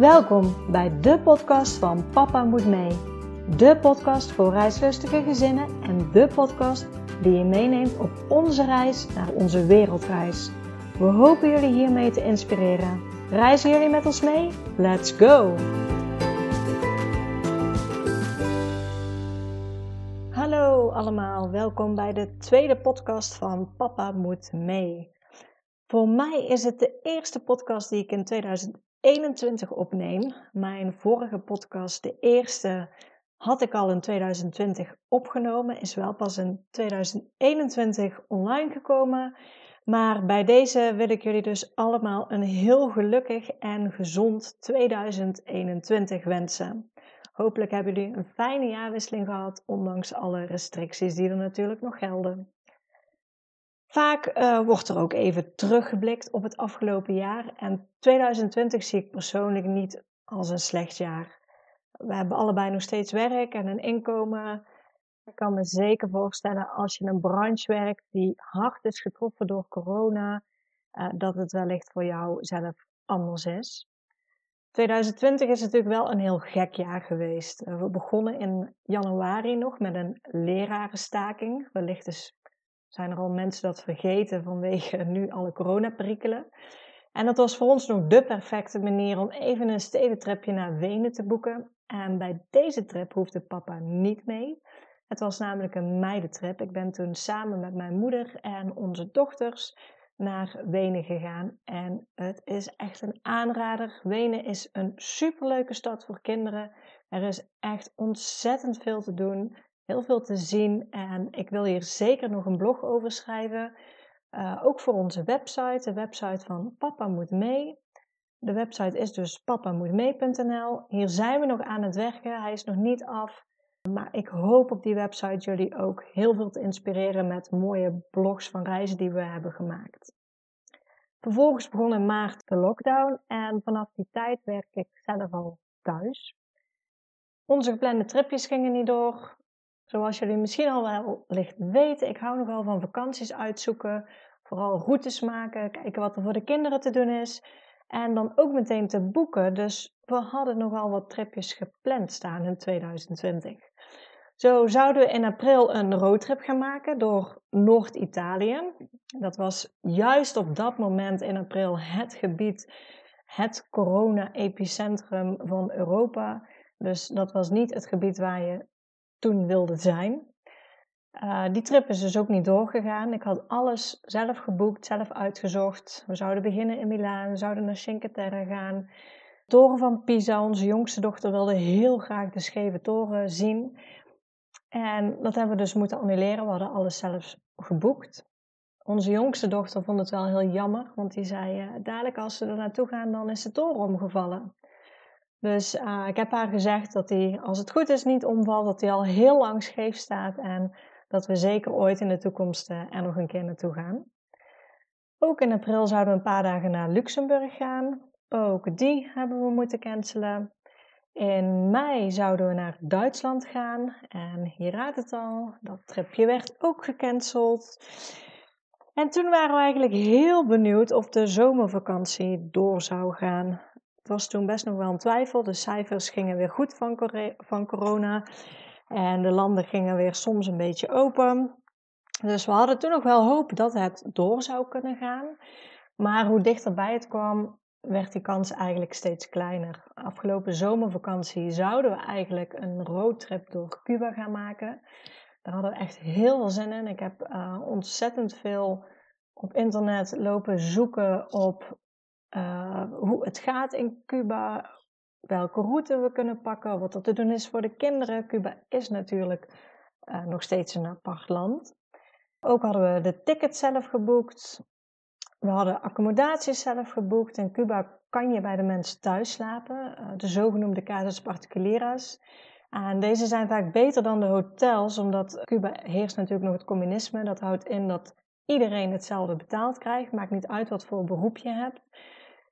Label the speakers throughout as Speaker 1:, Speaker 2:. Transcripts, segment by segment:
Speaker 1: Welkom bij de podcast van Papa Moet Mee. De podcast voor reislustige gezinnen en de podcast die je meeneemt op onze reis naar onze wereldreis. We hopen jullie hiermee te inspireren. Reizen jullie met ons mee? Let's go! Hallo allemaal, welkom bij de tweede podcast van Papa Moet Mee. Voor mij is het de eerste podcast die ik in 2021 opneem. Mijn vorige podcast, de eerste, had ik al in 2020 opgenomen, is wel pas in 2021 online gekomen. Maar bij deze wil ik jullie dus allemaal een heel gelukkig en gezond 2021 wensen. Hopelijk hebben jullie een fijne jaarwisseling gehad, ondanks alle restricties die er natuurlijk nog gelden. Vaak uh, wordt er ook even teruggeblikt op het afgelopen jaar en 2020 zie ik persoonlijk niet als een slecht jaar. We hebben allebei nog steeds werk en een inkomen. Ik kan me zeker voorstellen als je in een branche werkt die hard is getroffen door corona, uh, dat het wellicht voor jou zelf anders is. 2020 is natuurlijk wel een heel gek jaar geweest. Uh, we begonnen in januari nog met een lerarenstaking. Wellicht is zijn er al mensen dat vergeten vanwege nu alle coronaperikelen. En dat was voor ons nog de perfecte manier om even een stedentripje naar Wenen te boeken. En bij deze trip hoefde papa niet mee. Het was namelijk een meidentrip. Ik ben toen samen met mijn moeder en onze dochters naar Wenen gegaan. En het is echt een aanrader. Wenen is een superleuke stad voor kinderen. Er is echt ontzettend veel te doen heel veel te zien en ik wil hier zeker nog een blog over schrijven. Uh, ook voor onze website, de website van Papa Moet Mee. De website is dus papamoetmee.nl. Hier zijn we nog aan het werken, hij is nog niet af. Maar ik hoop op die website jullie ook heel veel te inspireren met mooie blogs van reizen die we hebben gemaakt. Vervolgens begon in maart de lockdown en vanaf die tijd werk ik zelf al thuis. Onze geplande tripjes gingen niet door. Zoals jullie misschien al wel licht weten, ik hou nogal van vakanties uitzoeken. Vooral routes maken, kijken wat er voor de kinderen te doen is. En dan ook meteen te boeken. Dus we hadden nogal wat tripjes gepland staan in 2020. Zo zouden we in april een roadtrip gaan maken door Noord-Italië. Dat was juist op dat moment in april het gebied, het corona-epicentrum van Europa. Dus dat was niet het gebied waar je toen wilde zijn. Uh, die trip is dus ook niet doorgegaan. Ik had alles zelf geboekt, zelf uitgezocht. We zouden beginnen in Milaan, we zouden naar Cinque Terre gaan. Toren van Pisa, onze jongste dochter wilde heel graag de scheve toren zien. En dat hebben we dus moeten annuleren. We hadden alles zelf geboekt. Onze jongste dochter vond het wel heel jammer, want die zei: uh, dadelijk als ze er naartoe gaan, dan is de toren omgevallen. Dus uh, ik heb haar gezegd dat hij, als het goed is, niet omvalt, dat hij al heel lang scheef staat en dat we zeker ooit in de toekomst uh, er nog een keer naartoe gaan. Ook in april zouden we een paar dagen naar Luxemburg gaan. Ook die hebben we moeten cancelen. In mei zouden we naar Duitsland gaan. En hier raadt het al, dat tripje werd ook gecanceld. En toen waren we eigenlijk heel benieuwd of de zomervakantie door zou gaan. Het was toen best nog wel een twijfel. De cijfers gingen weer goed van, van corona. En de landen gingen weer soms een beetje open. Dus we hadden toen nog wel hoop dat het door zou kunnen gaan. Maar hoe dichterbij het kwam, werd die kans eigenlijk steeds kleiner. Afgelopen zomervakantie zouden we eigenlijk een roadtrip door Cuba gaan maken. Daar hadden we echt heel veel zin in. Ik heb uh, ontzettend veel op internet lopen zoeken op uh, hoe het gaat in Cuba, welke route we kunnen pakken, wat er te doen is voor de kinderen. Cuba is natuurlijk uh, nog steeds een apart land. Ook hadden we de tickets zelf geboekt. We hadden accommodaties zelf geboekt. In Cuba kan je bij de mensen thuis slapen, uh, de zogenoemde casas particularas. En deze zijn vaak beter dan de hotels, omdat Cuba heerst natuurlijk nog het communisme. Dat houdt in dat iedereen hetzelfde betaald krijgt. Maakt niet uit wat voor beroep je hebt.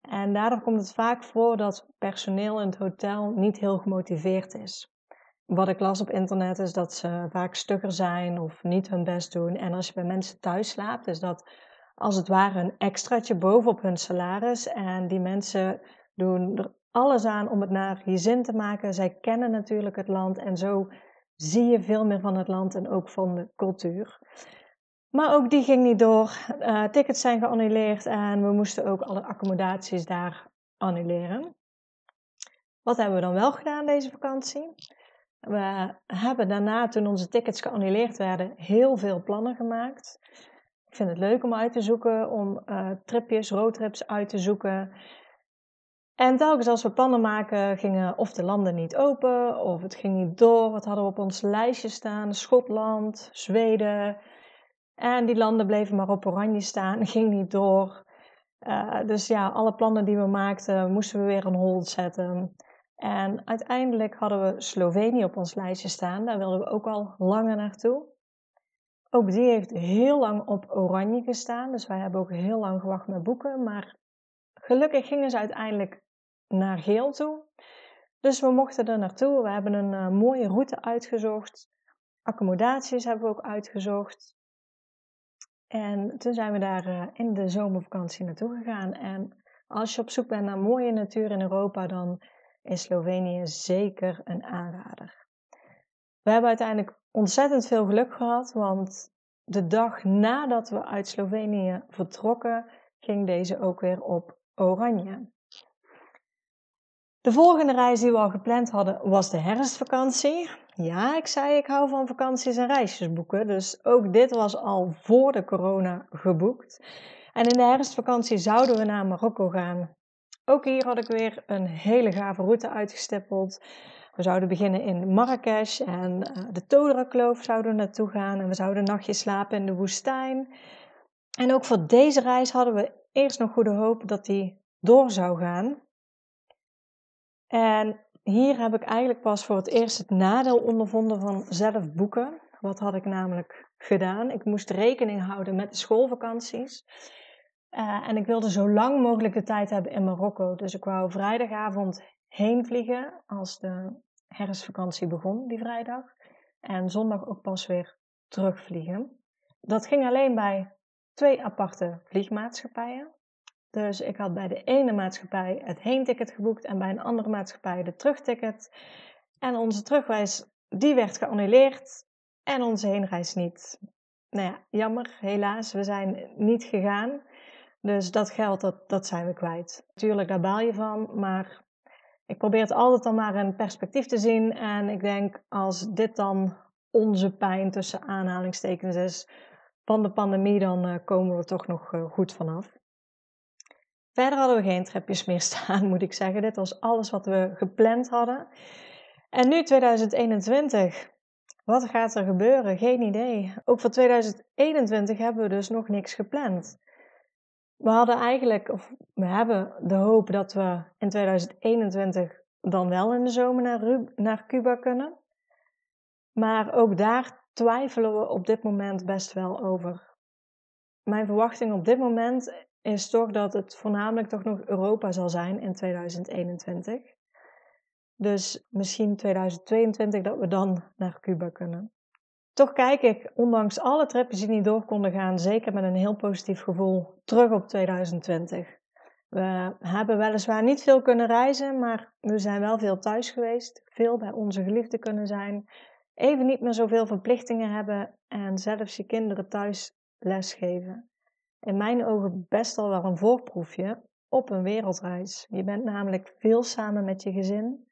Speaker 1: En daardoor komt het vaak voor dat personeel in het hotel niet heel gemotiveerd is. Wat ik las op internet is dat ze vaak stugger zijn of niet hun best doen. En als je bij mensen thuis slaapt, is dat als het ware een extraatje bovenop hun salaris. En die mensen doen er alles aan om het naar je zin te maken. Zij kennen natuurlijk het land en zo zie je veel meer van het land en ook van de cultuur. Maar ook die ging niet door. Uh, tickets zijn geannuleerd en we moesten ook alle accommodaties daar annuleren. Wat hebben we dan wel gedaan deze vakantie? We hebben daarna, toen onze tickets geannuleerd werden, heel veel plannen gemaakt. Ik vind het leuk om uit te zoeken, om uh, tripjes, roadtrips uit te zoeken. En telkens als we plannen maken, gingen of de landen niet open, of het ging niet door. Wat hadden we op ons lijstje staan? Schotland, Zweden. En die landen bleven maar op oranje staan, ging niet door. Uh, dus ja, alle plannen die we maakten, moesten we weer on hold zetten. En uiteindelijk hadden we Slovenië op ons lijstje staan. Daar wilden we ook al langer naartoe. Ook die heeft heel lang op oranje gestaan. Dus wij hebben ook heel lang gewacht met boeken. Maar gelukkig gingen ze uiteindelijk naar geel toe. Dus we mochten er naartoe. We hebben een uh, mooie route uitgezocht. Accommodaties hebben we ook uitgezocht. En toen zijn we daar uh, in de zomervakantie naartoe gegaan. En als je op zoek bent naar mooie natuur in Europa, dan is Slovenië zeker een aanrader. We hebben uiteindelijk ontzettend veel geluk gehad, want de dag nadat we uit Slovenië vertrokken, ging deze ook weer op oranje. De volgende reis die we al gepland hadden was de herfstvakantie. Ja, ik zei ik hou van vakanties en reisjes boeken, dus ook dit was al voor de corona geboekt. En in de herfstvakantie zouden we naar Marokko gaan. Ook hier had ik weer een hele gave route uitgestippeld. We zouden beginnen in Marrakesh en uh, de Todra-kloof zouden we naartoe gaan. En we zouden een nachtje slapen in de woestijn. En ook voor deze reis hadden we eerst nog goede hoop dat die door zou gaan. En hier heb ik eigenlijk pas voor het eerst het nadeel ondervonden van zelf boeken. Wat had ik namelijk gedaan? Ik moest rekening houden met de schoolvakanties. Uh, en ik wilde zo lang mogelijk de tijd hebben in Marokko. Dus ik wou vrijdagavond heen vliegen als de herfstvakantie begon, die vrijdag. En zondag ook pas weer terugvliegen. Dat ging alleen bij twee aparte vliegmaatschappijen. Dus ik had bij de ene maatschappij het heenticket geboekt en bij een andere maatschappij de terugticket. En onze terugreis, die werd geannuleerd en onze heenreis niet. Nou ja, jammer, helaas, we zijn niet gegaan. Dus dat geld, dat, dat zijn we kwijt. Natuurlijk, daar baal je van, maar ik probeer het altijd dan maar in perspectief te zien. En ik denk, als dit dan onze pijn tussen aanhalingstekens is van de pandemie, dan uh, komen we er toch nog uh, goed vanaf. Verder hadden we geen tripjes meer staan, moet ik zeggen. Dit was alles wat we gepland hadden. En nu 2021. Wat gaat er gebeuren? Geen idee. Ook voor 2021 hebben we dus nog niks gepland we hadden eigenlijk, of we hebben de hoop dat we in 2021 dan wel in de zomer naar, naar Cuba kunnen. Maar ook daar twijfelen we op dit moment best wel over. Mijn verwachting op dit moment is toch dat het voornamelijk toch nog Europa zal zijn in 2021. Dus misschien 2022 dat we dan naar Cuba kunnen. Toch kijk ik, ondanks alle tripjes die niet door konden gaan, zeker met een heel positief gevoel terug op 2020. We hebben weliswaar niet veel kunnen reizen, maar we zijn wel veel thuis geweest, veel bij onze geliefden kunnen zijn, even niet meer zoveel verplichtingen hebben en zelfs je kinderen thuis lesgeven. In mijn ogen best al wel een voorproefje op een wereldreis. Je bent namelijk veel samen met je gezin.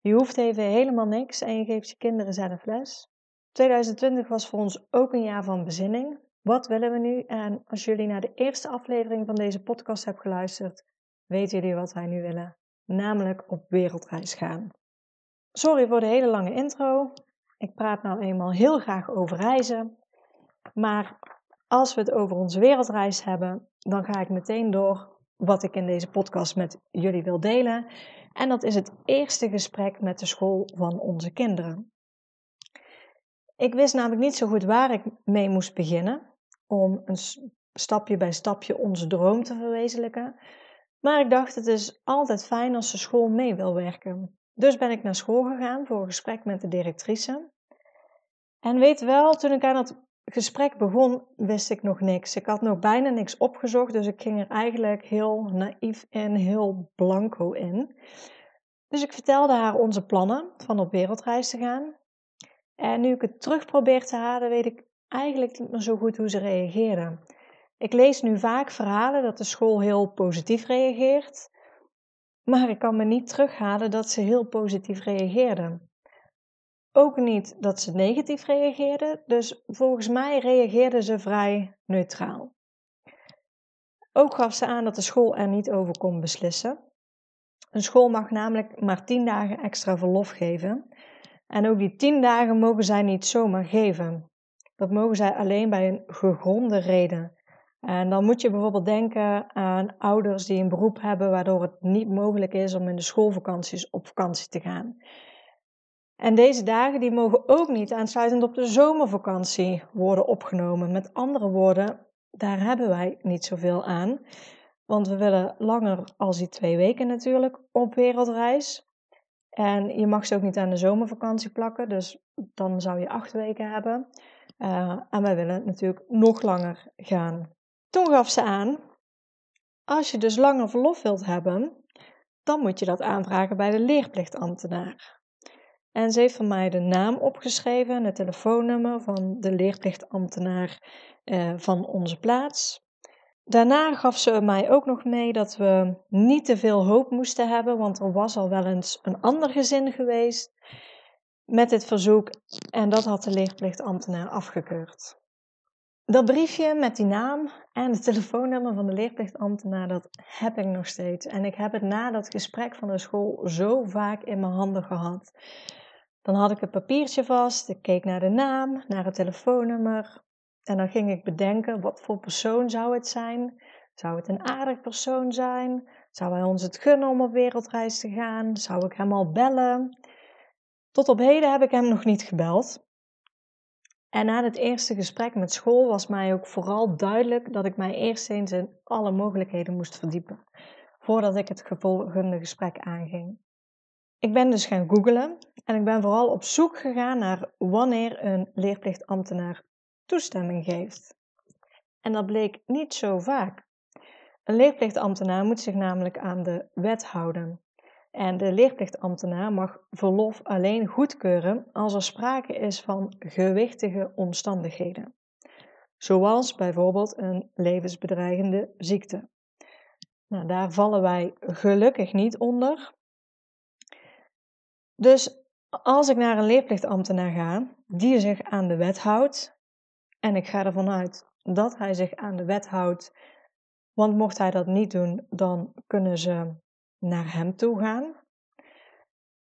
Speaker 1: Je hoeft even helemaal niks en je geeft je kinderen zelf les. 2020 was voor ons ook een jaar van bezinning. Wat willen we nu? En als jullie naar de eerste aflevering van deze podcast hebben geluisterd, weten jullie wat wij nu willen, namelijk op wereldreis gaan. Sorry voor de hele lange intro. Ik praat nou eenmaal heel graag over reizen. Maar als we het over onze wereldreis hebben, dan ga ik meteen door wat ik in deze podcast met jullie wil delen. En dat is het eerste gesprek met de school van onze kinderen. Ik wist namelijk niet zo goed waar ik mee moest beginnen om een stapje bij stapje onze droom te verwezenlijken. Maar ik dacht, het is altijd fijn als de school mee wil werken. Dus ben ik naar school gegaan voor een gesprek met de directrice. En weet wel, toen ik aan het gesprek begon, wist ik nog niks. Ik had nog bijna niks opgezocht, dus ik ging er eigenlijk heel naïef en heel blanco in. Dus ik vertelde haar onze plannen van op wereldreis te gaan. En nu ik het terug probeer te halen, weet ik eigenlijk niet meer zo goed hoe ze reageerde. Ik lees nu vaak verhalen dat de school heel positief reageert, maar ik kan me niet terughalen dat ze heel positief reageerde. Ook niet dat ze negatief reageerde, dus volgens mij reageerde ze vrij neutraal. Ook gaf ze aan dat de school er niet over kon beslissen. Een school mag namelijk maar 10 dagen extra verlof geven. En ook die 10 dagen mogen zij niet zomaar geven. Dat mogen zij alleen bij een gegronde reden. En dan moet je bijvoorbeeld denken aan ouders die een beroep hebben waardoor het niet mogelijk is om in de schoolvakanties op vakantie te gaan. En deze dagen die mogen ook niet aansluitend op de zomervakantie worden opgenomen. Met andere woorden, daar hebben wij niet zoveel aan. Want we willen langer als die twee weken natuurlijk op wereldreis. En je mag ze ook niet aan de zomervakantie plakken, dus dan zou je acht weken hebben. Uh, en wij willen natuurlijk nog langer gaan. Toen gaf ze aan, als je dus langer verlof wilt hebben, dan moet je dat aanvragen bij de leerplichtambtenaar. En ze heeft van mij de naam opgeschreven en het telefoonnummer van de leerplichtambtenaar uh, van onze plaats. Daarna gaf ze mij ook nog mee dat we niet te veel hoop moesten hebben, want er was al wel eens een ander gezin geweest met dit verzoek en dat had de leerplichtambtenaar afgekeurd. Dat briefje met die naam en het telefoonnummer van de leerplichtambtenaar, dat heb ik nog steeds. En ik heb het na dat gesprek van de school zo vaak in mijn handen gehad. Dan had ik het papiertje vast, ik keek naar de naam, naar het telefoonnummer. En dan ging ik bedenken, wat voor persoon zou het zijn? Zou het een aardig persoon zijn? Zou hij ons het gunnen om op wereldreis te gaan? Zou ik hem al bellen? Tot op heden heb ik hem nog niet gebeld. En na het eerste gesprek met school was mij ook vooral duidelijk dat ik mij eerst eens in alle mogelijkheden moest verdiepen, voordat ik het gevolgende gesprek aanging. Ik ben dus gaan googlen en ik ben vooral op zoek gegaan naar wanneer een leerplichtambtenaar toestemming geeft. En dat bleek niet zo vaak. Een leerplichtambtenaar moet zich namelijk aan de wet houden. En de leerplichtambtenaar mag verlof alleen goedkeuren als er sprake is van gewichtige omstandigheden, zoals bijvoorbeeld een levensbedreigende ziekte. Nou, daar vallen wij gelukkig niet onder. Dus als ik naar een leerplichtambtenaar ga, die zich aan de wet houdt, en ik ga ervan uit dat hij zich aan de wet houdt, want mocht hij dat niet doen, dan kunnen ze naar hem toe gaan.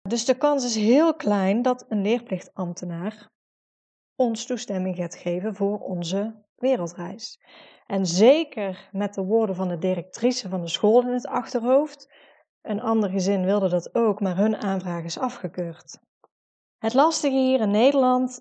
Speaker 1: Dus de kans is heel klein dat een leerplichtambtenaar ons toestemming gaat geven voor onze wereldreis. En zeker met de woorden van de directrice van de school in het achterhoofd. Een ander gezin wilde dat ook, maar hun aanvraag is afgekeurd. Het lastige hier in Nederland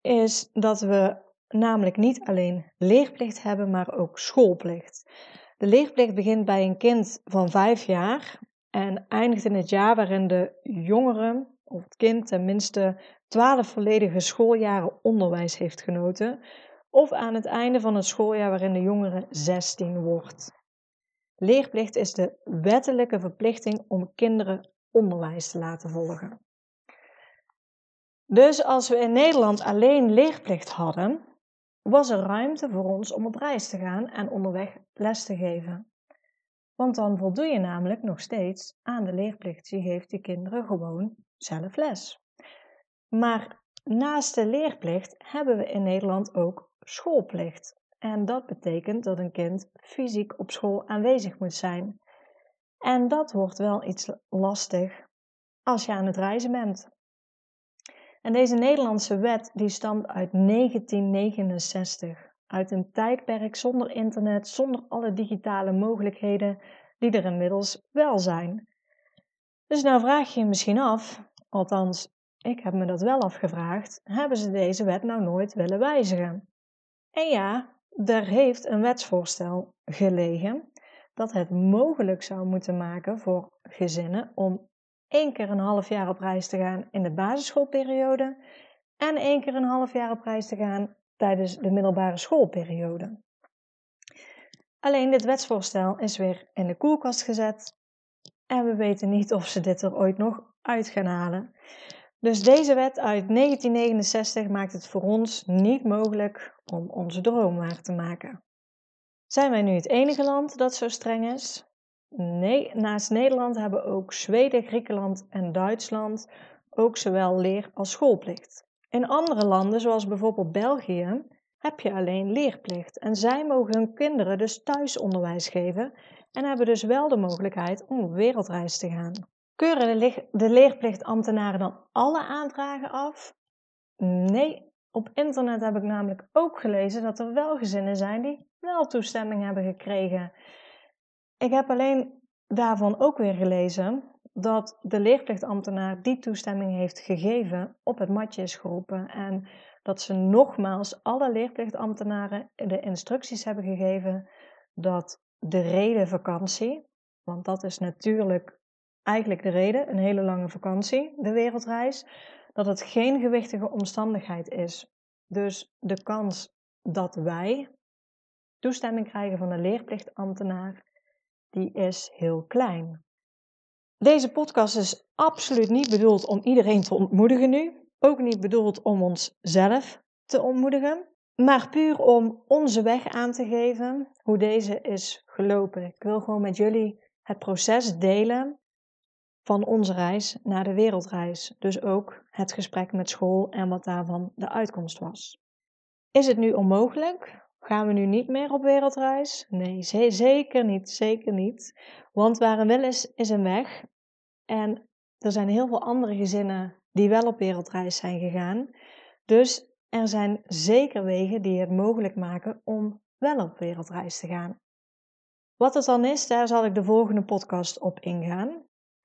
Speaker 1: is dat we namelijk niet alleen leerplicht hebben, maar ook schoolplicht. De leerplicht begint bij een kind van vijf jaar en eindigt in het jaar waarin de jongere of het kind tenminste twaalf volledige schooljaren onderwijs heeft genoten, of aan het einde van het schooljaar waarin de jongere 16 wordt. Leerplicht is de wettelijke verplichting om kinderen onderwijs te laten volgen. Dus als we in Nederland alleen leerplicht hadden, was er ruimte voor ons om op reis te gaan en onderweg les te geven. Want dan voldoe je namelijk nog steeds aan de leerplicht. Je geeft die kinderen gewoon zelf les. Maar naast de leerplicht hebben we in Nederland ook schoolplicht. En dat betekent dat een kind fysiek op school aanwezig moet zijn. En dat wordt wel iets lastig als je aan het reizen bent. En deze Nederlandse wet die stamt uit 1969, uit een tijdperk zonder internet, zonder alle digitale mogelijkheden die er inmiddels wel zijn. Dus nou vraag je je misschien af, althans, ik heb me dat wel afgevraagd, hebben ze deze wet nou nooit willen wijzigen? En ja, er heeft een wetsvoorstel gelegen dat het mogelijk zou moeten maken voor gezinnen om één keer een half jaar op reis te gaan in de basisschoolperiode en één keer een half jaar op reis te gaan tijdens de middelbare schoolperiode. Alleen dit wetsvoorstel is weer in de koelkast gezet En we weten niet of ze dit er ooit nog uit gaan halen. Dus deze wet uit 1969 maakt het voor ons niet mogelijk om onze droom waar te maken. Zijn wij nu het enige land dat zo streng is? Nee, naast Nederland hebben ook Zweden, Griekenland en Duitsland ook zowel leer- als schoolplicht. In andere landen, zoals bijvoorbeeld België, heb je alleen leerplicht en zij mogen hun kinderen dus thuisonderwijs geven en hebben dus wel de mogelijkheid om wereldreis te gaan. Keuren de, leerplichtambtenaren dan alle aanvragen af? Nee, op internet heb ik namelijk ook gelezen dat er wel gezinnen zijn die wel toestemming hebben gekregen. Ik heb alleen daarvan ook weer gelezen dat de leerplichtambtenaar die toestemming heeft gegeven op het matje is geroepen en dat ze nogmaals alle leerplichtambtenaren de instructies hebben gegeven dat de reden vakantie, want dat is natuurlijk eigenlijk de reden, een hele lange vakantie, de wereldreis, dat het geen gewichtige omstandigheid is. Dus de kans dat wij toestemming krijgen van een leerplichtambtenaar, die is heel klein. Deze podcast is absoluut niet bedoeld om iedereen te ontmoedigen nu. Ook niet bedoeld om onszelf te ontmoedigen. Maar puur om onze weg aan te geven, hoe deze is gelopen. Ik wil gewoon met jullie het proces delen van onze reis naar de wereldreis. Dus ook het gesprek met school en wat daarvan de uitkomst was. Is het nu onmogelijk? Gaan we nu niet meer op wereldreis? Nee, zeker niet, zeker niet. Want waar een wil is, is een weg. En er zijn heel veel andere gezinnen die wel op wereldreis zijn gegaan. Dus er zijn zeker wegen die het mogelijk maken om wel op wereldreis te gaan. Wat het dan is, daar zal ik de volgende podcast op ingaan.